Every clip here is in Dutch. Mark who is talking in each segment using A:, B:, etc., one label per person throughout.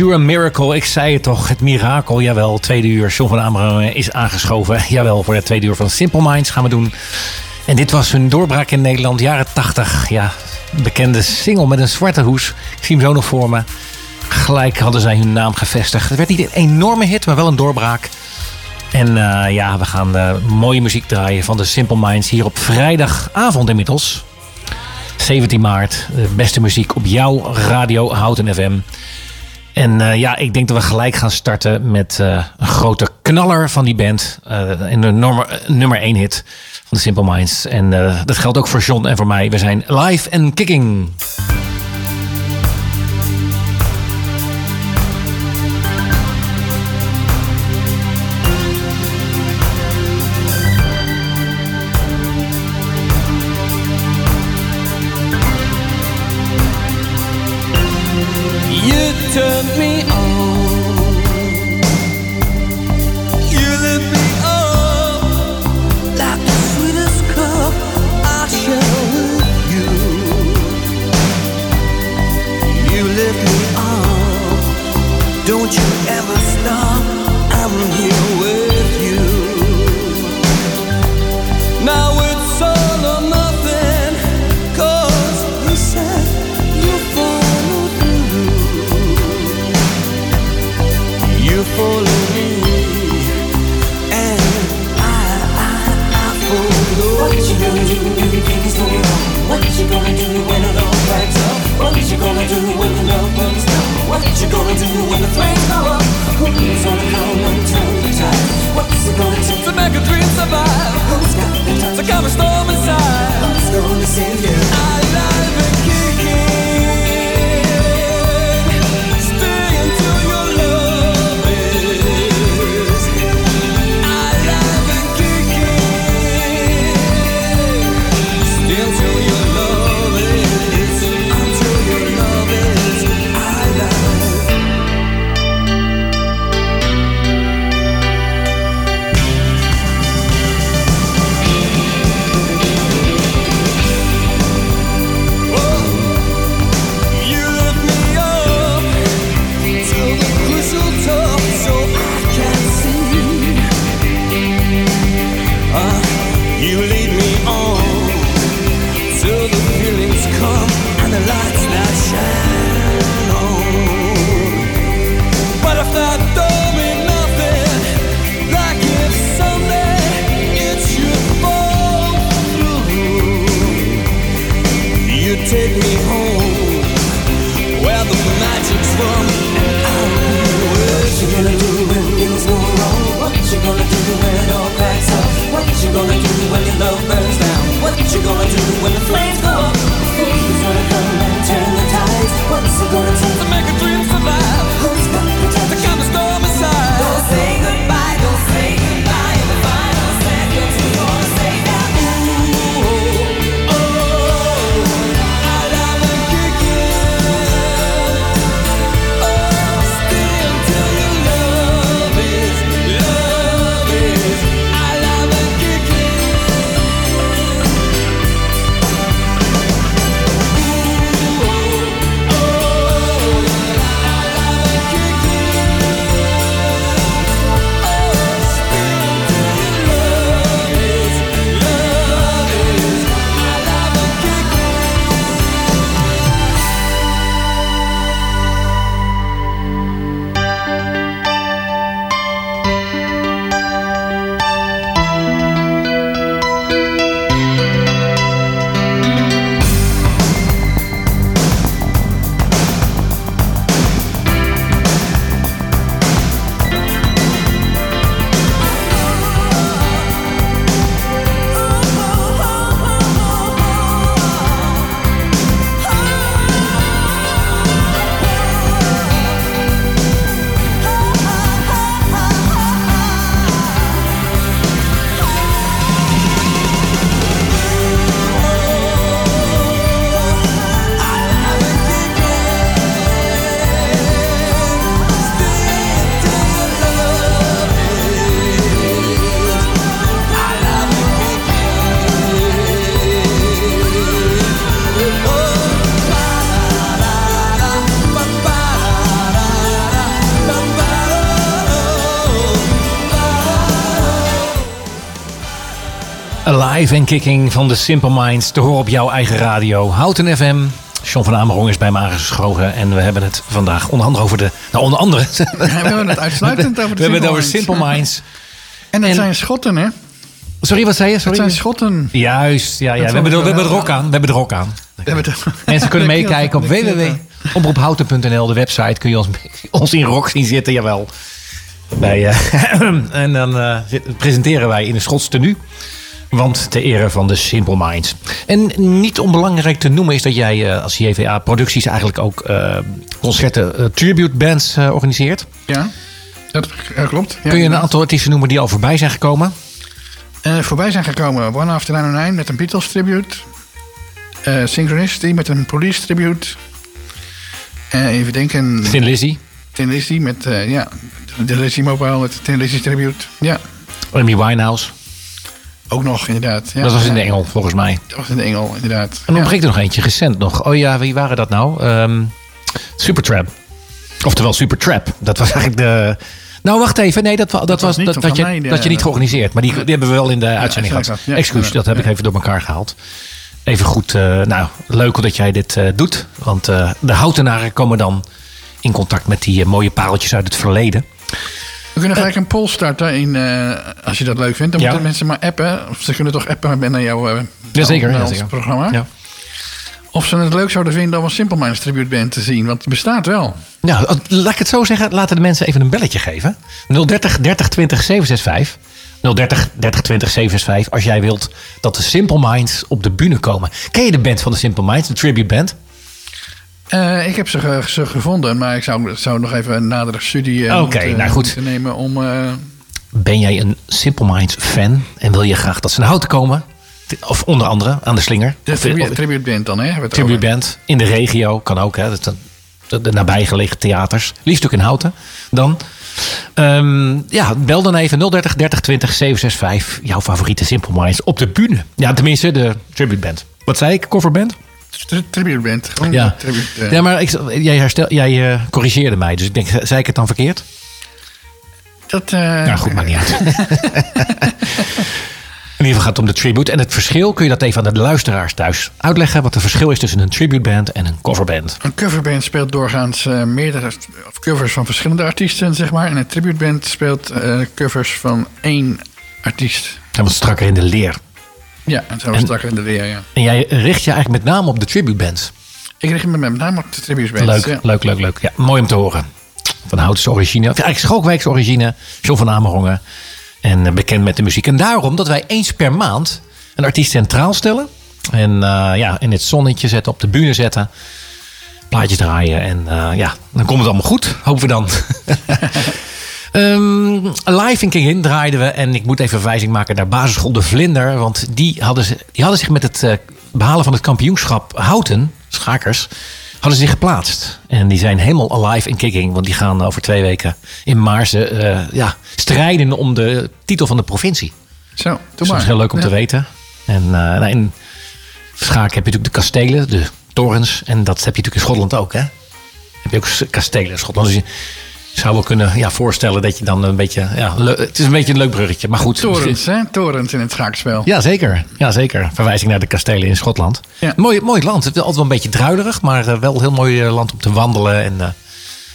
A: A Miracle. Ik zei het toch, het mirakel. Jawel, tweede uur. John van Ameren is aangeschoven. Jawel, voor het tweede uur van Simple Minds gaan we doen. En dit was hun doorbraak in Nederland, jaren 80. Ja, bekende single met een zwarte hoes. Ik zie hem zo nog voor me. Gelijk hadden zij hun naam gevestigd. Het werd niet een enorme hit, maar wel een doorbraak. En uh, ja, we gaan uh, mooie muziek draaien van de Simple Minds hier op vrijdagavond inmiddels. 17 maart. De beste muziek op jouw radio Houten FM. En uh, ja, ik denk dat we gelijk gaan starten met uh, een grote knaller van die band. Uh, en de nummer, nummer 1 hit van de Simple Minds. En dat geldt ook voor John en voor mij. We zijn live en kicking. Live en kicking van de Simple Minds te horen op jouw eigen radio. Houten FM. John van Amerong is bij me aangeschoven. En we hebben het vandaag onder andere over de... Nou, onder andere...
B: Ja, we hebben het uitsluitend over de
A: We hebben het over
B: Simple
A: Minds.
B: En dat
A: En-
B: zijn Schotten, hè?
A: Sorry, wat zei je?
B: Dat
A: Sorry.
B: zijn Schotten.
A: Juist, ja, ja.
B: Dat
A: We hebben, we hebben
B: wel.
A: ook aan. We hebben er ook aan.
B: Het-
A: Mensen kunnen meekijken op www.omroephouten.nl, de website. Kun je ons, ons in rock zien zitten, jawel. Bij, eh, en dan eh, presenteren wij in een Schots tenue. Want ter ere van de Simple Minds. En niet onbelangrijk te noemen is dat jij eh, als JVA Producties eigenlijk ook eh, concerten, eh, tribute bands organiseert.
B: Ja, dat klopt. Ja,
A: Kun je een aantal artiesten noemen die al voorbij zijn gekomen?
B: Voorbij zijn gekomen One After 909 met een Beatles tribute. Synchronicity met een Police tribute. Eh, even denken.
A: Thin Lizzy,
B: Tin Lizzy met ja, de Lizzy Mobile met de Tin Lizzy tribute. Ja,
A: Amy Winehouse.
B: Ook nog inderdaad. Ja,
A: dat was in de Engel, volgens mij.
B: Dat was in de Engel, inderdaad.
A: En dan
B: Ja.
A: ontbreekt er nog eentje, recent nog. Oh ja, wie waren dat nou? Ehm Supertrap. Oftewel Supertrap. Dat was eigenlijk de... Nou, wacht even. Nee, dat, dat,
B: was
A: dat, dat, je,
B: mij, de-
A: dat je niet georganiseerd. Maar die, die hebben we wel in de uitzending
B: uitzending
A: gehad.
B: Ja,
A: Excuus, dat heb ik even door elkaar gehaald. Even goed. eh, nou, leuk dat jij dit eh, doet. Want eh, de houtenaren komen dan in contact met die mooie pareltjes uit het verleden.
B: We kunnen gelijk een poll starten in, eh, als je dat leuk vindt. Dan
A: Ja.
B: moeten mensen maar appen. Of ze kunnen toch appen naar jouw eh,
A: Jazeker,
B: naar
A: ja,
B: ons
A: zeker.
B: programma.
A: Ja.
B: Of ze het leuk zouden vinden om een Simple Minds tribute band te zien. Want die bestaat wel.
A: Nou, laat ik het zo zeggen. Laten de mensen even een belletje geven. 030 30 20 765. 030 30 20 765. Als jij wilt dat de Simple Minds op de bühne komen. Ken je de band van de Simple Minds? De tribute band?
B: Eh, ik heb ze, ge- ze gevonden. Maar ik zou, zou nog even een nadere studie eh, moeten,
A: nou goed.
B: moeten nemen om... eh,
A: Ben jij een Simple Minds fan? En wil je graag dat ze naar houten komen? Of onder andere aan de slinger?
B: de
A: Of-
B: tribute,
A: of-
B: tribute band dan, hè?
A: tribute band in de regio kan ook. Hè. Dat, de, de nabijgelegen theaters. Liefst ook in Houten dan. Ehm, ja, bel dan even 030 30 20 765. Jouw favoriete Simple Minds op de bühne. Ja, tenminste de tribute band. Wat zei ik? Coverband?
B: Tri- Tribute band. Gewoon
A: Ja.
B: tribute.
A: Ja, maar ik, jij, herstel, jij eh, corrigeerde mij. Dus ik denk, zei ik het dan verkeerd?
B: Dat,
A: Ja, goed, maakt niet uit. In ieder geval gaat het om de tribute. En het verschil, kun je dat even aan de luisteraars thuis uitleggen? Wat het verschil is tussen een tribute band en een coverband.
B: Een coverband speelt doorgaans eh, meerdere of covers van verschillende artiesten, zeg maar. En een tributeband speelt eh, covers van één artiest.
A: En wat strakker in de leer.
B: Ja, en zo
A: En-
B: straks in de leer, ja.
A: En jij richt je eigenlijk met name op de tribute bands.
B: Ik richt me met name op de tributeband.
A: Leuk,
B: Ja.
A: leuk, leuk, leuk. Ja, mooi om te horen. Van Houtense origine. Of eigenlijk Schalkwijkse origine. John van Amerongen. En eh, bekend met de muziek. En daarom dat wij eens per maand een artiest centraal stellen. En eh, ja, in het zonnetje zetten, op de bühne zetten. Plaatjes draaien. En eh, ja, dan komt het allemaal goed. Hopen we dan. Ehm, live in Kingin draaiden we. En ik moet even verwijzing maken naar basisschool De Vlinder. Want die hadden, ze, die hadden zich met het eh, behalen van het kampioenschap Houten, schakers, hadden ze zich geplaatst. En die zijn helemaal alive in kicking. Want die gaan over twee weken in Maarsen eh, ja, strijden om de titel van de provincie.
B: Zo, doe
A: Dus dat
B: maar.
A: is heel leuk om
B: Ja.
A: te weten. En uh, nou, in schaak heb je natuurlijk de kastelen, de torens. En dat heb je natuurlijk in Schotland ook. Hè? Heb je ook kastelen in Schotland. Dus je zou wel kunnen ja, voorstellen dat je dan een beetje... Ja, het is een beetje een leuk bruggetje, maar goed.
B: Torens, hè? Torens in het schaakspel.
A: Ja, zeker. Ja, zeker. Verwijzing naar de kastelen in Schotland.
B: Ja.
A: Mooi, mooi land. Het is altijd wel een beetje druilerig, maar eh, wel een heel mooi eh, land om te wandelen en, eh,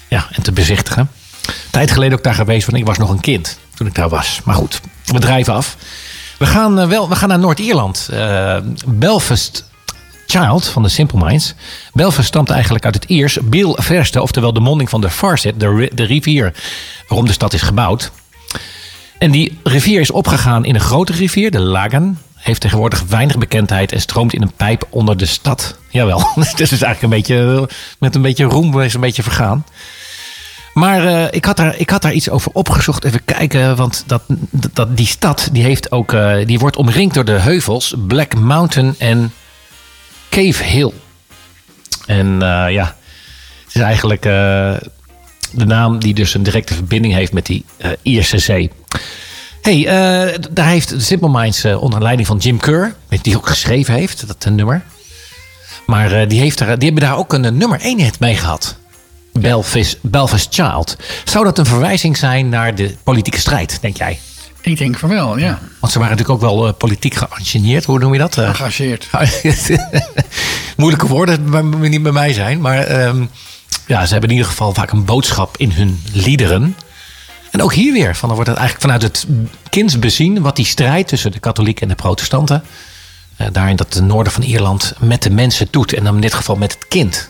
A: ja, en te bezichtigen. Tijd geleden ook daar geweest, want ik was nog een kind toen ik daar was. Maar goed, we drijven af. We gaan, wel, we gaan naar Noord-Ierland. Eh, Belfast Child van de Simple Minds. Belfast stamt eigenlijk uit het Iers Bil Verste, oftewel de monding van de Farset, de, de rivier waarom de stad is gebouwd. En die rivier is opgegaan in een grote rivier, de Lagan. Heeft tegenwoordig weinig bekendheid en stroomt in een pijp onder de stad. Jawel, dus het is eigenlijk een beetje, met een beetje roem is een beetje vergaan. Maar eh, ik, had daar, ik had daar iets over opgezocht. Even kijken, want dat, dat, die stad die heeft ook, eh, die wordt omringd door de heuvels Black Mountain en Cave Hill. En eh, ja, het is eigenlijk eh, de naam die dus een directe verbinding heeft met die eh, Ierse zee. hey, daar heeft Simple Minds onder leiding van Jim Kerr, die ook geschreven heeft, dat nummer. Maar die, heeft er, die hebben daar ook een nummer 1 hit mee gehad. Belfast, Belfast Child. Zou dat een verwijzing zijn naar de politieke strijd, denk jij?
B: Ik denk van wel, ja.
A: Want ze waren natuurlijk ook wel uh, politiek geëngineerd. Hoe noem je dat? Uh,
B: Engageerd.
A: Moeilijke woorden bij, niet bij mij zijn. Maar um, ja, ze hebben in ieder geval vaak een boodschap in hun liederen. En ook hier weer. Van, dan wordt het eigenlijk vanuit het kind bezien... wat die strijd tussen de katholieken en de protestanten... Uh, daarin dat het noorden van Ierland met de mensen doet. En dan in dit geval met het kind.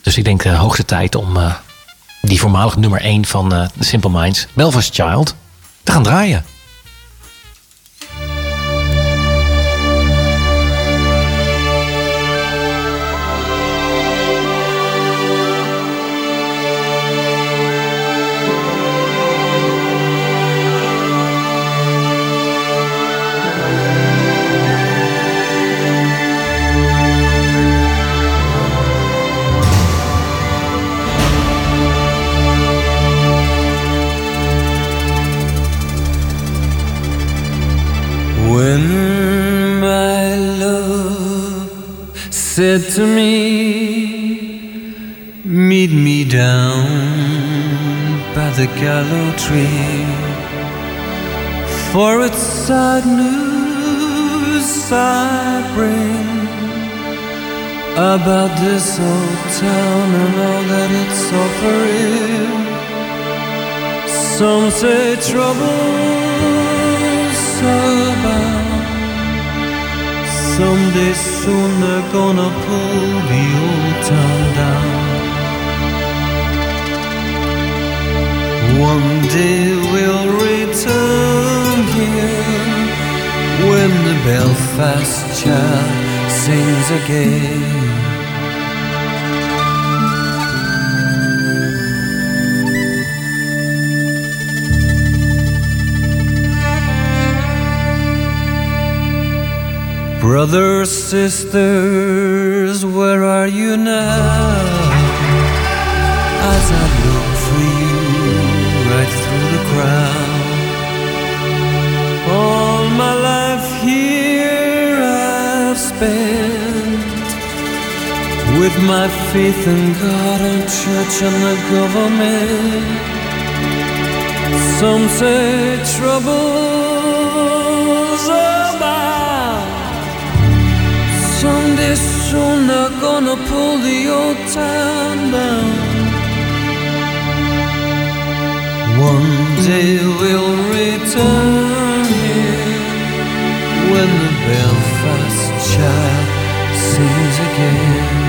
A: Dus ik denk de hoogste tijd om die voormalig nummer 1 van Simple Minds... Belfast Child te gaan draaien.
C: Said to me, Meet me down by the gallow tree, for it's sad news I bring about this old town and all that it's offering. Some say trouble's about Someday soon they're gonna pull the old town down. One day we'll return here when the Belfast child sings again. Brothers, sisters, where are you now? As I look for you right through the crowd. All my life here I've spent with my faith in God and church and the government. Some say trouble's soon they're gonna pull the old town down. One day we'll return here when the Belfast child sings again.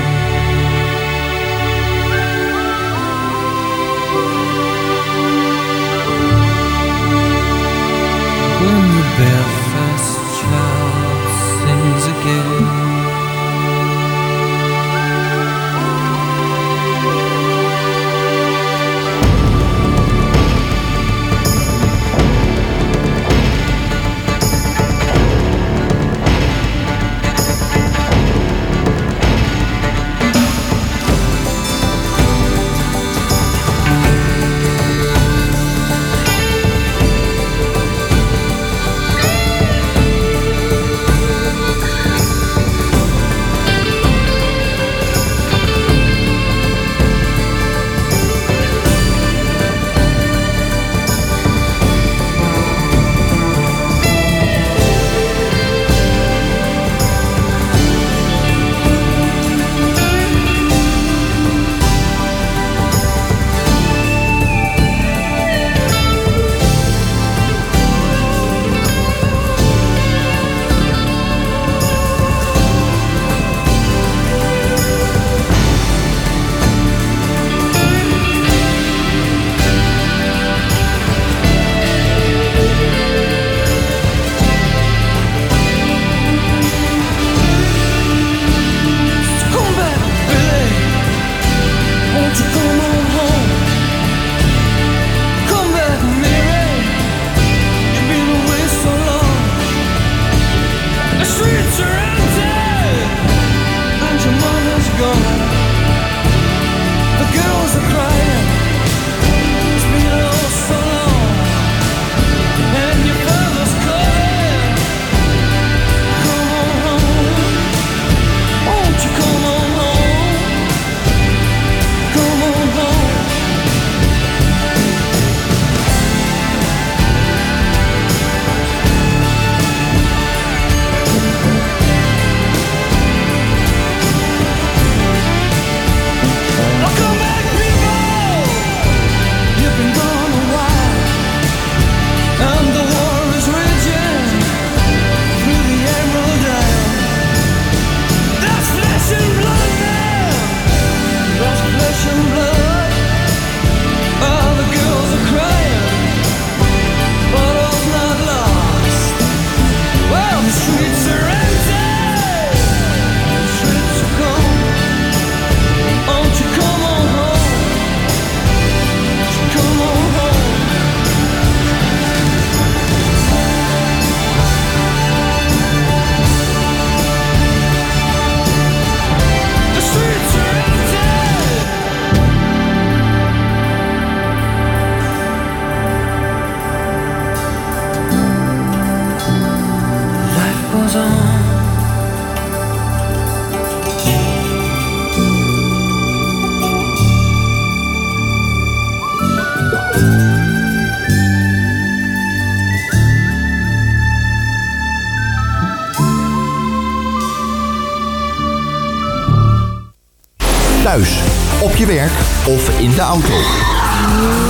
D: Of in de auto.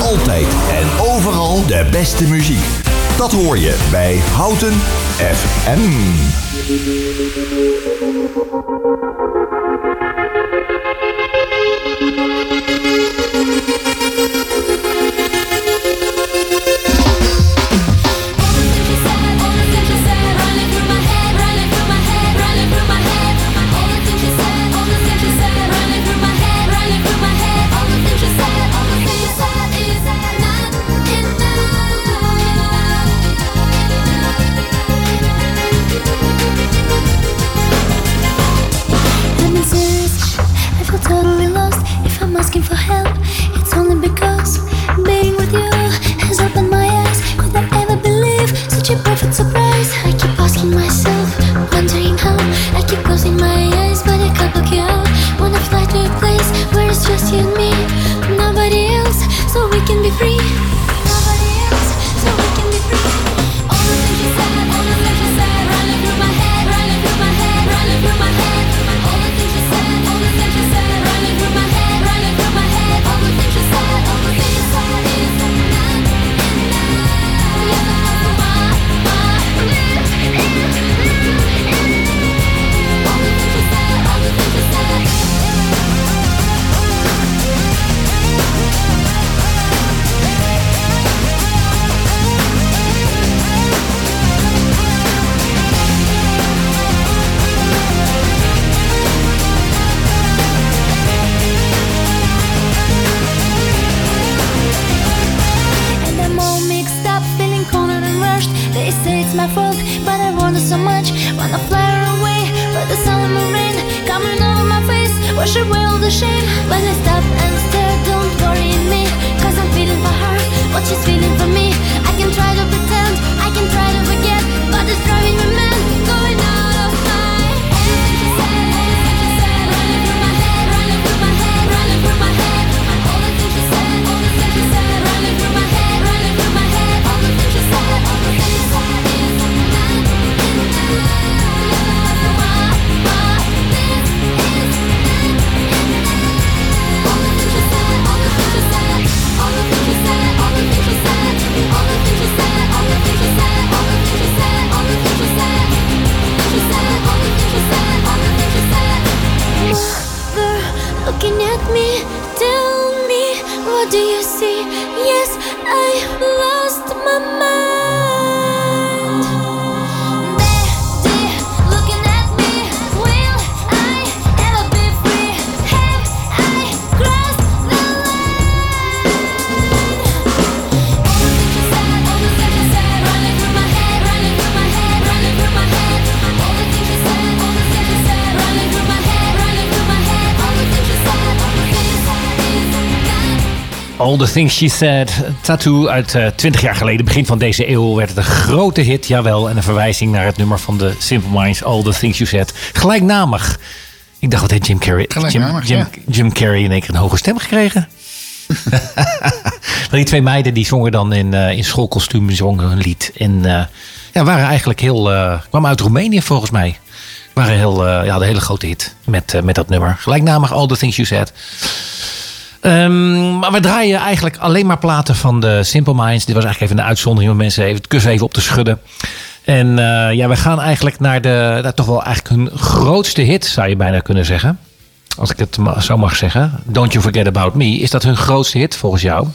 D: Altijd en overal de beste muziek. Dat hoor je bij Houten FM.
E: All the Things She Said.
A: Tattoo uit eh, 20 jaar geleden, begin van deze eeuw, werd het een grote hit. Jawel, en een verwijzing naar het nummer van de Simple Minds, All the Things You Said. Gelijknamig. Ik dacht, wat heeft Jim Carrey? Jim,
B: Gelijknamig,
A: Jim,
B: ja.
A: Jim Carrey in één keer een hoge stem gekregen? Die twee meiden die zongen dan in, eh, in schoolkostuum zongen een lied. En eh, ja, waren eigenlijk heel... eh kwamen uit Roemenië volgens mij. Waren heel, eh, ja, de hele grote hit met, eh, met dat nummer. Gelijknamig All the Things You Said. Ehm, maar we draaien eigenlijk alleen maar platen van de Simple Minds. Dit was eigenlijk even een uitzondering om mensen even het kussen even op te schudden. En eh, ja, we gaan eigenlijk naar de, naar toch wel eigenlijk hun grootste hit, zou je bijna kunnen zeggen. Als ik het zo mag zeggen. Don't You Forget About Me. Is dat hun grootste hit volgens jou?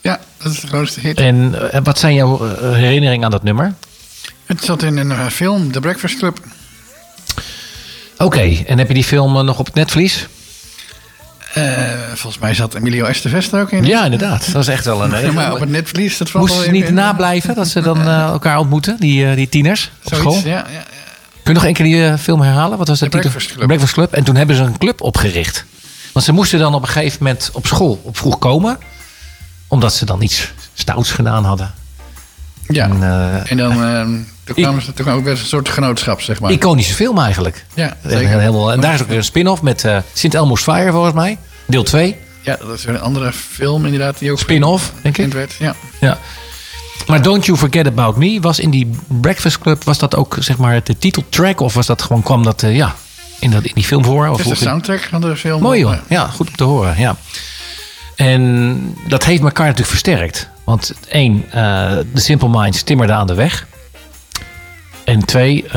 B: Ja, dat is de grootste hit.
A: En eh, wat zijn jouw eh, herinneringen aan dat nummer?
B: Het zat in een film, The Breakfast Club.
A: Oké, en heb je die film nog op het netvlies?
B: Eh, volgens mij zat Emilio Estevez er ook in.
A: Ja, inderdaad. Dat is echt wel een...
B: Ja, maar op het netvlies, dat
A: Moesten ze niet
B: in-
A: nablijven dat ze dan eh, elkaar ontmoeten, die, eh, die tieners op
B: Zoiets,
A: school?
B: ja, ja.
A: Kun je nog één keer die eh, film herhalen? Wat was de
B: The
A: titel?
B: Breakfast Club.
A: Breakfast Club. En toen hebben ze een club opgericht. Want ze moesten dan op een gegeven moment op school op vroeg komen. Omdat ze dan iets stouts gedaan hadden.
B: Ja.
A: En, eh,
B: En dan eh, toen kwamen ze toen kwam ook weer een soort genootschap, zeg maar.
A: Iconische film eigenlijk.
B: ja,
A: En, helemaal, en daar is ook weer een spin-off met eh Sint Elmo's Fire volgens mij. Deel 2.
B: Ja, dat is weer een andere film inderdaad die ook
A: Spin-off, denk ik.
B: werd. Ja.
A: Ja. Maar Don't You Forget About Me was in die Breakfast Club... was dat ook zeg maar de titeltrack? Of was dat gewoon, kwam dat... eh, ja, in, dat, in die film voor? Of
C: Het is de soundtrack van de film.
A: Mooi joh.
C: Ja.
A: Goed om te horen. Ja. En dat heeft elkaar natuurlijk versterkt. Want één, eh, de Simple Minds timmerde aan de weg. En twee, eh,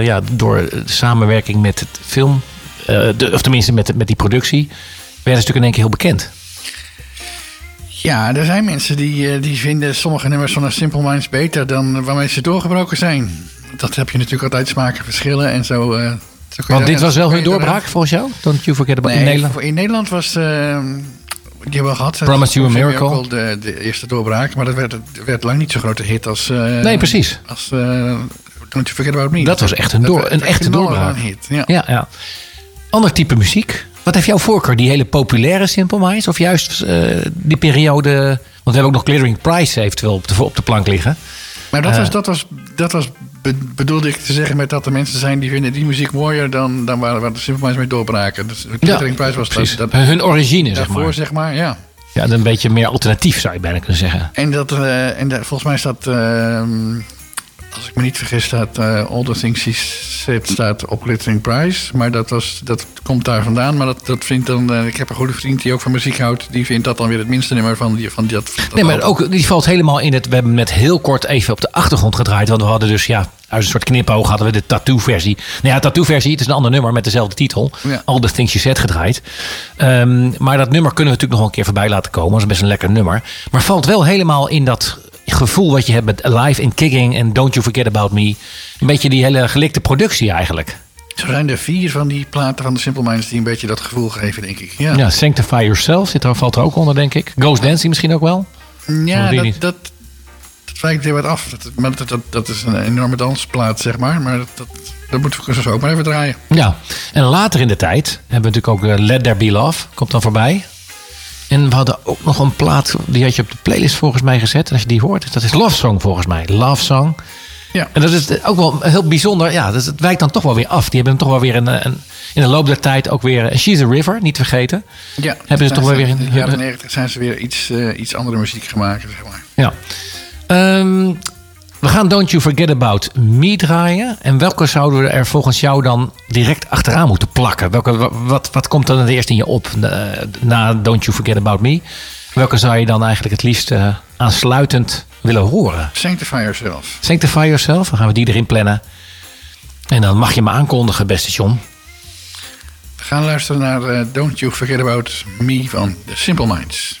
A: ja, door de samenwerking met het film, de, of tenminste met, met die productie, werden ze natuurlijk in één keer heel bekend.
C: Ja, er zijn mensen die, eh, die vinden sommige nummers van de Simple Minds beter dan waarmee ze doorgebroken zijn. Dat heb je natuurlijk altijd smaken verschillen en zo. je
A: Want dit was wel hun doorbraak volgens jou? Don't you forget about
C: Nee,
A: in Nederland?
C: in Nederland was eh, die hebben we gehad. eh,
A: Promise You a Miracle.
C: De, de eerste doorbraak, maar dat werd, werd lang niet zo'n grote hit als. eh,
A: Nee, precies.
C: Als Don't You Forget About Me.
A: Dat was echt een door- een echte doorbraak.
C: hit. Ja.
A: Ja, ja. Ander type muziek. Wat heeft jouw voorkeur? Die hele populaire Simple Minds? Of juist eh, die periode... Want we hebben ook nog Glittering Price eventueel op de, op de plank liggen.
C: Maar dat,
A: Eh.
C: was, dat, was, dat was, be- bedoelde ik te zeggen met dat er mensen zijn die vinden die muziek mooier dan, dan waar, waar de Simple Minds mee doorbraken. Dus de Glittering Prize was
A: precies.
C: dat, dat
A: Hun origine, zeg
C: daarvoor,
A: maar.
C: zeg maar, ja.
A: Ja, een beetje meer alternatief zou je bijna kunnen zeggen.
C: En, dat, eh, en dat, volgens mij staat, als ik me niet vergis, staat eh, All the Things She Said staat op Glittering Prize. Maar dat, was, dat komt daar vandaan. Maar dat, dat vindt dan, eh, ik heb een goede vriend die ook van muziek houdt. Die vindt dat dan weer het minste nummer van, die, van dat, dat
A: Nee, maar
C: album.
A: ook, die valt helemaal in het... We hebben net heel kort even op de achtergrond gedraaid. Want we hadden dus, ja, uit een soort knipoog hadden we de tattoo-versie. Nou ja, tattoo-versie, het is een ander nummer met dezelfde titel.
C: Ja.
A: All the Things You Said gedraaid. Ehm, maar dat nummer kunnen we natuurlijk nog een keer voorbij laten komen. Dat is best een lekker nummer. Maar valt wel helemaal in dat gevoel wat je hebt met Alive and Kicking en Don't You Forget About Me. Een beetje die hele gelikte productie eigenlijk.
C: Zo zijn er vier van die platen van de Simple Minds die een beetje dat gevoel geven, denk ik. Ja,
A: Ja, Sanctify Yourself zit er, valt er ook onder, denk ik. Ghost Dancing misschien ook wel.
C: Ja, dat, dat, dat wijkt weer wat af. Dat, dat, dat, dat is een enorme dansplaat, zeg maar. Maar dat, dat, dat moeten we zo ook maar even draaien.
A: Ja, en later in de tijd hebben we natuurlijk ook eh, Let There Be Love, komt dan voorbij. En we hadden ook nog een plaat, die had je op de playlist volgens mij gezet. En als je die hoort, dat is Love Song volgens mij. Love Song.
C: Ja.
A: En dat is ook wel heel bijzonder. Ja, dat, het wijkt dan toch wel weer af. Die hebben hem toch wel weer een, een, in de loop der tijd ook weer... She's a River, niet vergeten.
C: Ja,
A: Hebben ze toch wel weer
C: in
A: in-
C: de jaren 90 zijn ze weer iets, eh, iets andere muziek gemaakt, zeg maar.
A: Ja. Ehm, we gaan Don't You Forget About Me draaien. En welke zouden we er volgens jou dan direct achteraan moeten plakken? Welke, wa- wat, wat komt dan het eerst in je op eh, na Don't You Forget About Me? Welke zou je dan eigenlijk het liefst eh, aansluitend willen horen?
C: Sanctify Yourself.
A: Sanctify Yourself, dan gaan we die erin plannen. En dan mag je me aankondigen, beste John.
C: We gaan luisteren naar eh, Don't You Forget About Me van The Simple Minds.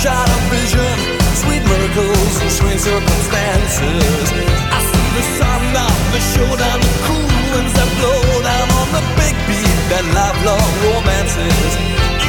C: shot of vision, sweet miracles and sweet circumstances. I see the sun now, the showdown, the cool winds that blow down on the big beat that lifelong romances.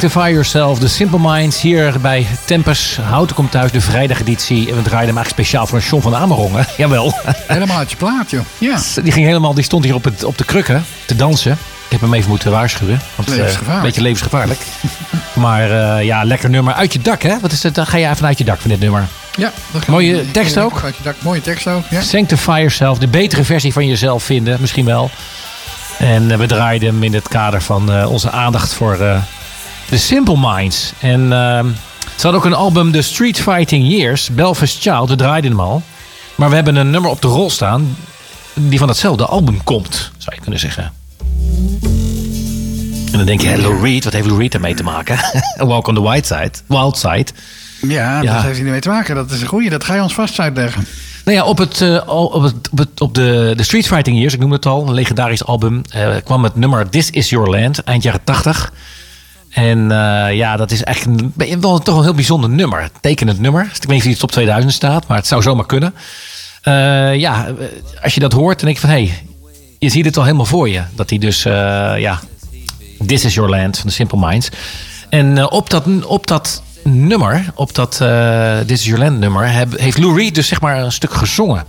C: Sanctify Yourself, The
A: Simple Minds. Hier bij Tempus. Houten komt thuis, de vrijdageditie. En we draaiden hem eigenlijk speciaal voor John van Amerongen. Jawel.
B: Helemaal uit je plaat, joh. Ja.
A: Die, ging helemaal, die stond hier op, het, op de krukken te dansen. Ik heb hem even moeten waarschuwen. Want, eh,
B: Levensgevaarlijk.
A: Een beetje levensgevaarlijk. maar eh, ja, lekker nummer. Uit je dak, hè? Wat is het? Dan ga je even uit je dak van dit nummer.
B: ja dat gaat-
A: Mooie tekst ook.
B: Uit je dak. Mooie tekst ook, ja.
A: Sanctify Yourself. De betere versie van jezelf vinden. Misschien wel. En eh, we draaiden hem in het kader van onze aandacht voor The Simple Minds. En ehm, ze hadden ook een album, The Street Fighting Years. Belfast Child. We draaiden hem al. Maar we hebben een nummer op de rol staan. Die van hetzelfde album komt. Zou je kunnen zeggen. En dan denk je, hey, Lou Reed, wat heeft Lou Reed ermee te maken? Walk on the Wild Side. Wild Side.
B: Ja,
A: Ja.
B: dat heeft hij mee te maken. Dat is een goeie. Dat ga je ons vast uitleggen.
A: Nou ja, op, het, eh, al- op, het, op, het, op de, de Street Fighting Years, ik noem het al, een legendarisch album, eh, kwam het nummer This Is Your Land, eind jaren 80. En eh, ja, dat is echt een, wel toch een heel bijzonder nummer. Tekenend nummer. Ik weet niet of de top 2000 staat, maar het zou zomaar kunnen. Eh, ja, eh, als je dat hoort, dan denk je van, hé, hey, je ziet het al helemaal voor je. Dat hij dus, ja, This Is Your Land van de Simple Minds. En op, dat, op dat nummer, op dat This Is Your Land nummer, heeft Lou Reed dus zeg maar een stuk gezongen.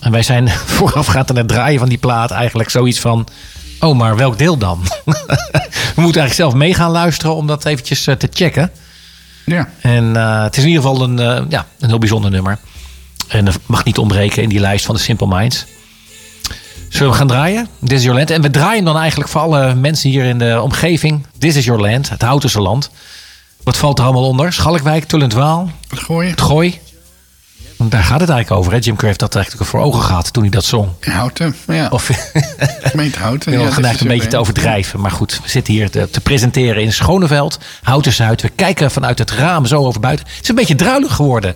A: En wij zijn voorafgaand aan het draaien van die plaat eigenlijk zoiets van... Oh, maar welk deel dan? We moeten eigenlijk zelf mee gaan luisteren om dat eventjes eh, te checken.
B: Ja.
A: En eh, het is in ieder geval een, eh, ja, een heel bijzonder nummer. En dat mag niet ontbreken in die lijst van de Simple Minds. Zullen we gaan draaien? This is Your Land. En we draaien dan eigenlijk voor alle mensen hier in de omgeving. This is Your Land, het Houtense land. Wat valt er allemaal onder? Schalkwijk, Tullentwaal,
B: Het gooien.
A: het Gooi. Daar gaat het eigenlijk over. Hè? Jim Craft had eigenlijk voor ogen gehad toen hij dat zong.
B: In Houten. Ja.
A: Of
B: gemeente Houten.
A: ik
B: Ja,
A: geneigd
B: dat
A: een beetje te overdrijven. Maar goed, we zitten hier te, te presenteren in Schoneveld, Houten Zuid. We kijken vanuit het raam zo over buiten. Het is een beetje druilig geworden.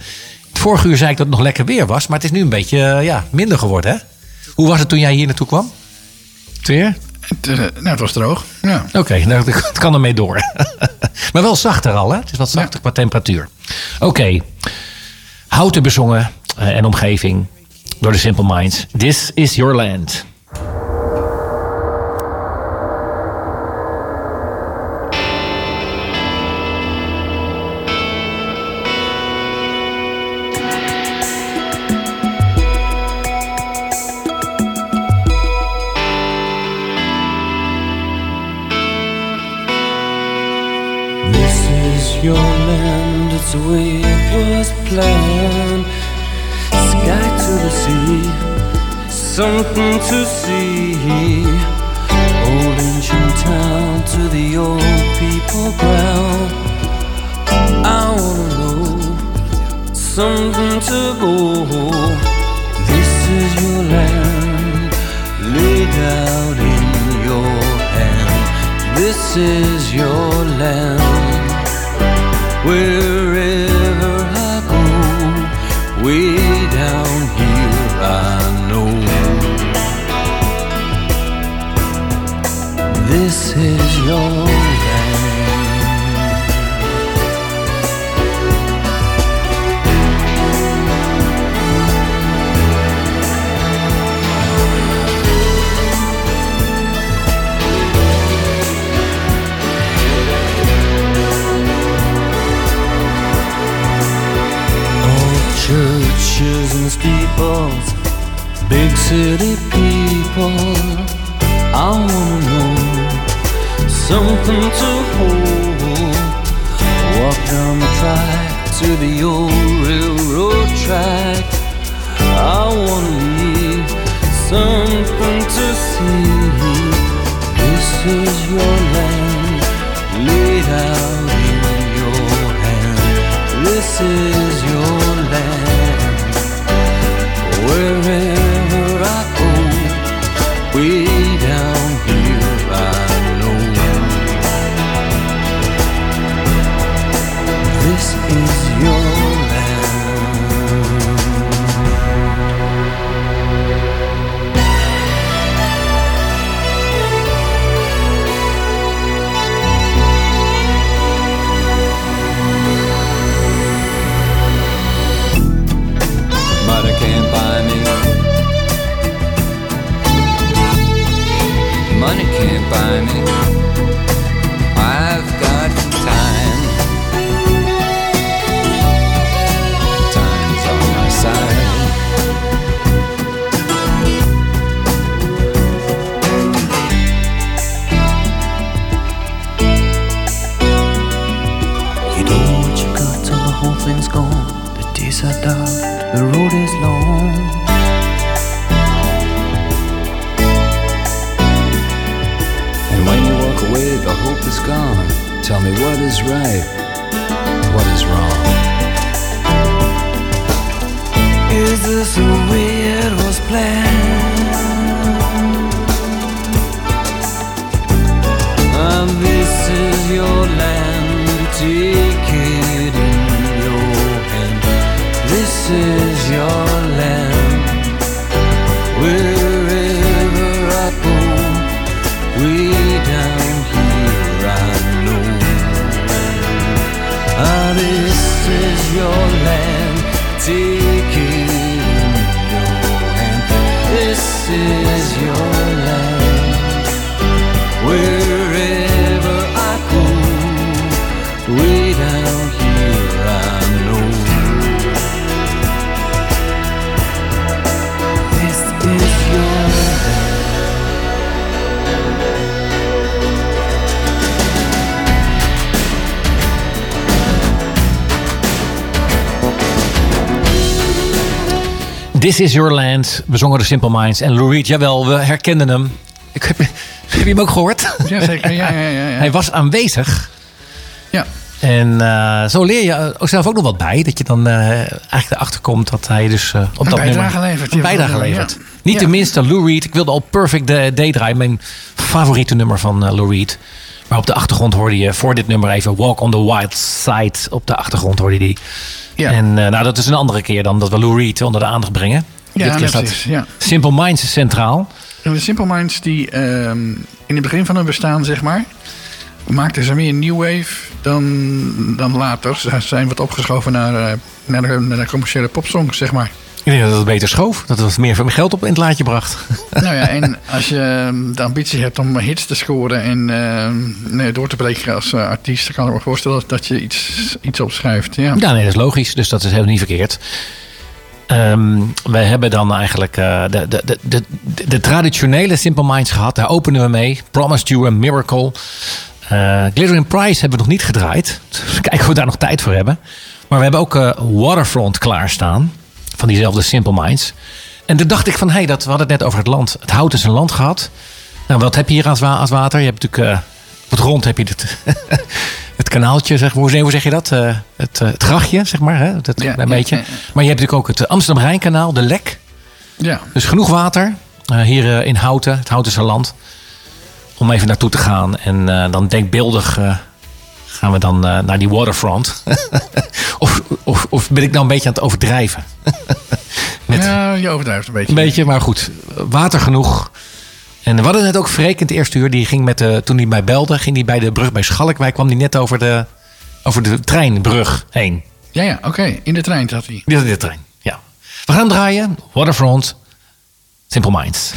A: Het vorige uur zei ik dat het nog lekker weer was. Maar het is nu een beetje eh, ja, minder geworden. Hè? Hoe was het toen jij hier naartoe kwam? Het weer?
B: Het, eh, nou, het was droog. Ja.
A: Oké, nou, het kan ermee door. maar wel zachter al, hè? Het is wat zachter qua temperatuur. Oké, Houten bezongen eh, en omgeving door de Simple Minds. This is your land.
C: Something to see. Old ancient town to the old people ground. I wanna know something to go. This is your land, laid out in your hand. This is your land. Wherever your churches and steeples, big city people. I wanna know something to hold. Walk down the track to the old railroad track. I wanna leave something to see. This is your land, laid out in your hand. This is your land. Wherever I go, way can't buy me. plan. This is Your Land.
A: We zongen de Simple Minds. En Lou Reed, jawel, we herkenden hem. Ik heb, heb je hem ook gehoord?
B: Jazeker, ja, ja, ja. ja.
A: Hij was aanwezig.
B: ja.
A: En eh, zo leer je er zelf ook nog wat bij. Dat je dan eh, eigenlijk erachter komt dat hij dus eh, op
B: Een
A: dat
B: bijdrage
A: nummer...
B: levert,
A: Een
B: ja.
A: bijdrage
B: Ja.
A: levert. Niet
B: Ja.
A: de minste Lou Reed. Ik wilde al Perfect Day draaien. Mijn favoriete nummer van eh, Lou Reed. Maar op de achtergrond hoorde je voor dit nummer even Walk on the Wild Side. Op de achtergrond hoorde je die.
B: Ja.
A: En eh, nou, dat is een andere keer dan dat we Lou Reed onder de aandacht brengen.
B: Ja,
A: Dit keer staat
B: ja.
A: Simple Minds is centraal.
B: En de Simple Minds die ehm, in het begin van hun bestaan, zeg maar, maakten ze meer new wave dan, dan later. Ze zijn wat opgeschoven naar, eh, naar, de, naar de commerciële popsongs, zeg maar.
A: Ik denk dat het beter schoof. Dat het meer van geld op in het laadje bracht.
B: nou ja, en als je ehm, de ambitie hebt om hits te scoren en ehm, nee, door te breken als eh, artiest, dan kan ik me voorstellen dat je iets, iets opschrijft. Ja.
A: Ja, nee, dat is logisch. Dus dat is helemaal niet verkeerd. Ehm wij hebben dan eigenlijk eh, de, de, de, de, traditionele Simple Minds gehad. Daar openen we mee. Promised You a Miracle. Eh Glitter in Price hebben we nog niet gedraaid. Dus kijken of we daar nog tijd voor hebben. Maar we hebben ook Waterfront klaarstaan. Van diezelfde Simple Minds. En toen dacht ik van, hé, hey, dat, we hadden het net over het land. Het hout is een land gehad. Nou, wat heb je hier als, wa- als water? Je hebt natuurlijk... eh, op het grond heb je het, het kanaaltje, zeg maar. Hoe hoe zeg je dat? Eh, het, eh, het grachtje, zeg maar. Hè? Dat,
B: Ja,
A: een beetje.
B: ja, ja.
A: Maar je hebt natuurlijk ook het Amsterdam-Rijnkanaal, de Lek.
B: ja.
A: Dus genoeg water. hier in Houten, het Houtense land. Om even naartoe te gaan. En dan denkbeeldig gaan we dan eh, naar die waterfront. of, of, of ben ik nou een beetje aan het overdrijven? Met,
B: ja, je overdrijft een beetje.
A: een beetje, maar goed. Water genoeg. En we hadden net ook Freek in het eerste uur. Die ging met de, toen hij mij belde, ging hij bij de brug bij Schalkwijk. kwam hij net over de, over de treinbrug heen.
B: Ja, ja, oké. In de trein zat hij.
A: In de trein, ja. We gaan draaien. Waterfront. Simple Minds.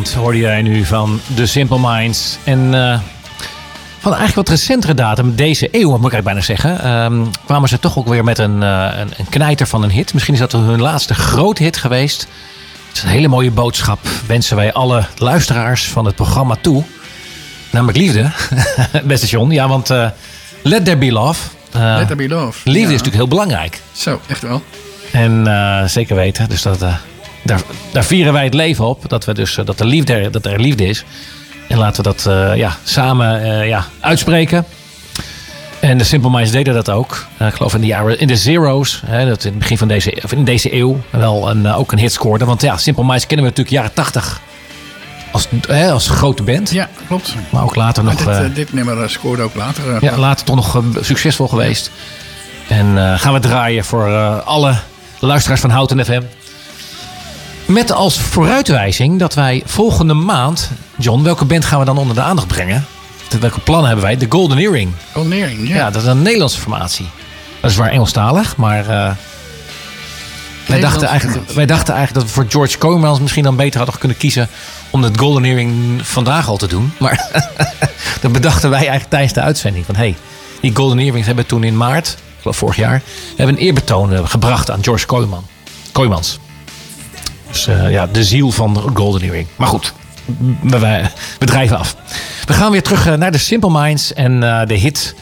A: Waterfront hoorde jij nu van The Simple Minds. En eh, van eigenlijk wat recentere datum, deze eeuw moet ik bijna zeggen, ehm, kwamen ze toch ook weer met een, eh, een, een knijter van een hit. Misschien is dat hun laatste grote hit geweest. Het is een hele mooie boodschap. Wensen wij alle luisteraars van het programma toe. Namelijk liefde, beste John. Ja, want eh, Let There Be Love.
B: Let there be love.
A: liefde
B: Ja.
A: is natuurlijk heel belangrijk.
B: Zo, echt wel.
A: En zeker weten. Dus dat, daar, daar vieren wij het leven op. Dat, we dus, eh, dat, er liefde, dat er liefde is. En laten we dat eh, ja, samen eh, ja, uitspreken. En de Simple Minds deden dat ook. Ik geloof in de jaren in de zeros. Hè, dat in het begin van deze, of in deze eeuw wel een, ook een hit scoorde. Want ja, Simple Minds kennen we natuurlijk jaren 80 als, hè, als grote band.
B: Ja, klopt.
A: Maar ook later
B: Maar
A: nog.
B: dit, dit nummer scoorde ook later.
A: ja, later toch nog succesvol geweest. En gaan we draaien voor alle luisteraars van Houten FM. Met als vooruitwijzing dat wij volgende maand... John, welke band gaan we dan onder de aandacht brengen? Welke plannen hebben wij? De Golden Earring.
B: Golnering, ja.
A: Ja, dat is een Nederlandse formatie. Dat is waar Engelstalig, maar... eh, wij, dachten eigenlijk, wij dachten eigenlijk dat we voor George Comans misschien dan beter hadden kunnen kiezen... om het Golden Earring vandaag al te doen. Maar dat bedachten wij eigenlijk tijdens de uitzending. Van hey, die Golden Earrings hebben toen in maart, ik geloof vorig jaar... hebben een eerbetoon eh, gebracht aan George Kooijman. Kooijmans. Dus eh, ja, de ziel van de Golden Earring. Maar goed, we, drijven af. We gaan weer terug eh, naar de Simple Minds en eh, de hit...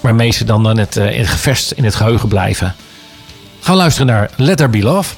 A: waarmee ze dan in het, gevest in het geheugen blijven. Gaan we luisteren naar Let There Be Love.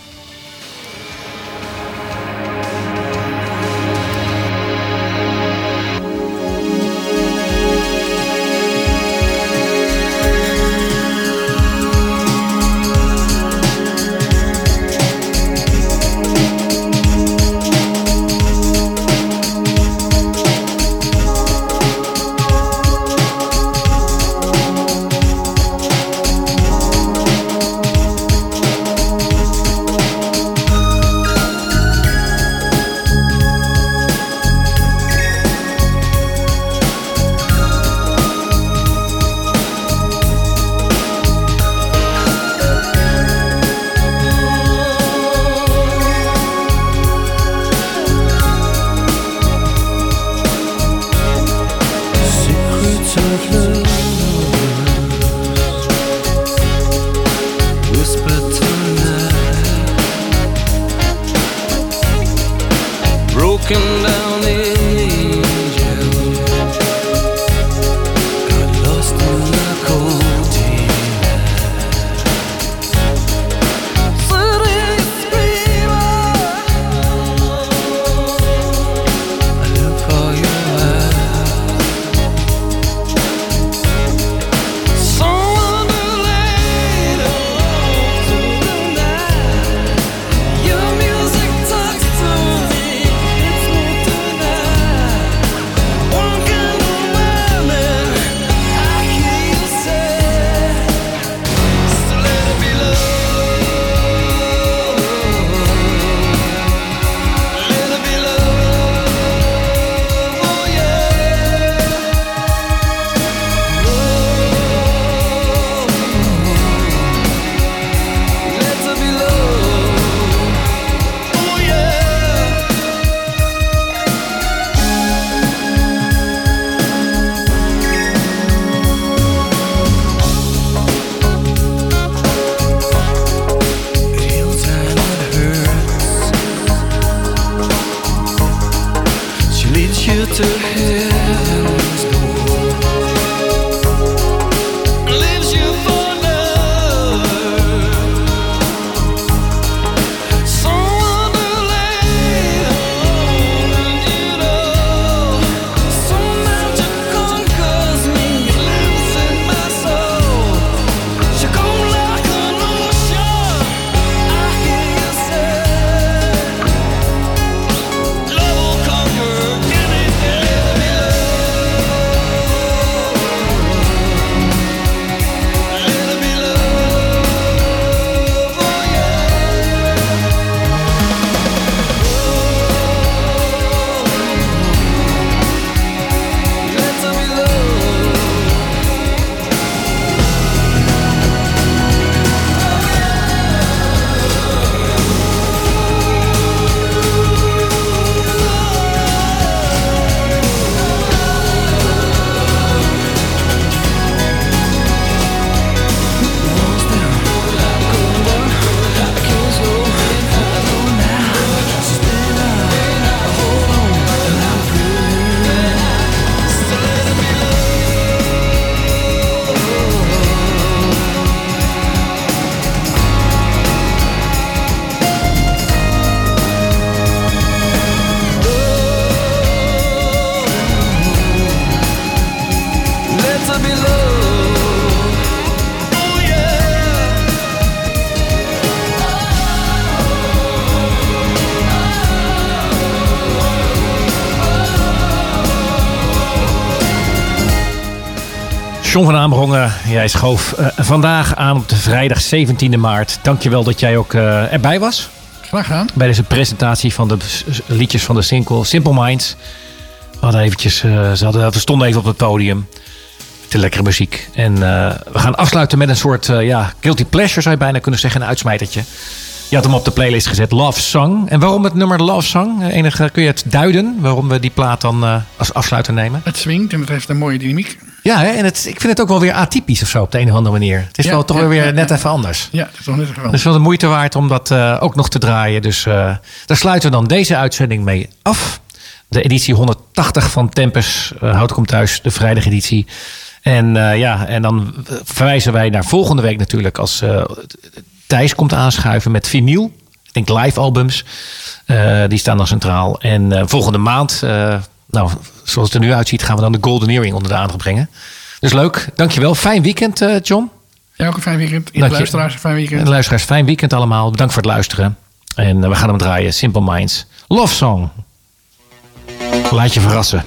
A: John van Amerongen, jij schoof eh, vandaag aan op de vrijdag 17e maart. Dankjewel dat jij ook eh, erbij was.
B: Graag gedaan.
A: Bij deze presentatie van de liedjes van de single Simple Minds. We, hadden eventjes, eh, ze hadden, we stonden even op het podium. Te lekkere muziek. En we gaan afsluiten met een soort ja, guilty pleasure zou je bijna kunnen zeggen. Een uitsmijtertje. Je had hem op de playlist gezet, Love Song. En waarom het nummer Love Song? Enige, kun je het duiden waarom we die plaat dan als afsluiter nemen?
B: Het swingt en het heeft een mooie dynamiek.
A: Ja, hè? en het, ik vind het ook wel weer atypisch of zo op de een of andere manier. Het is
B: Ja,
A: wel toch
B: ja,
A: wel weer
B: ja,
A: net even anders.
B: Ja, dat is nog net even
A: Dus wel de moeite waard om dat eh, ook nog te draaien. Dus eh, daar sluiten we dan deze uitzending mee af. De editie 180 van Tempus. eh Hout komt thuis, de vrijdageditie. En ja, en dan verwijzen wij naar volgende week natuurlijk als eh, Thijs komt aanschuiven met vinyl. Ik denk live albums. Die staan dan centraal. En volgende maand, nou, zoals het er nu uitziet, gaan we dan de Golden Earring onder de aandacht brengen. Dus leuk, dankjewel. Fijn weekend, eh, John.
B: Ja, ook een fijn weekend.
A: Je.
B: luisteraars een fijn
A: En
B: weekend.
A: de luisteraars, fijn weekend allemaal. Bedankt voor het luisteren. En eh, we gaan hem draaien. Simple Minds. Love Song. Laat je verrassen.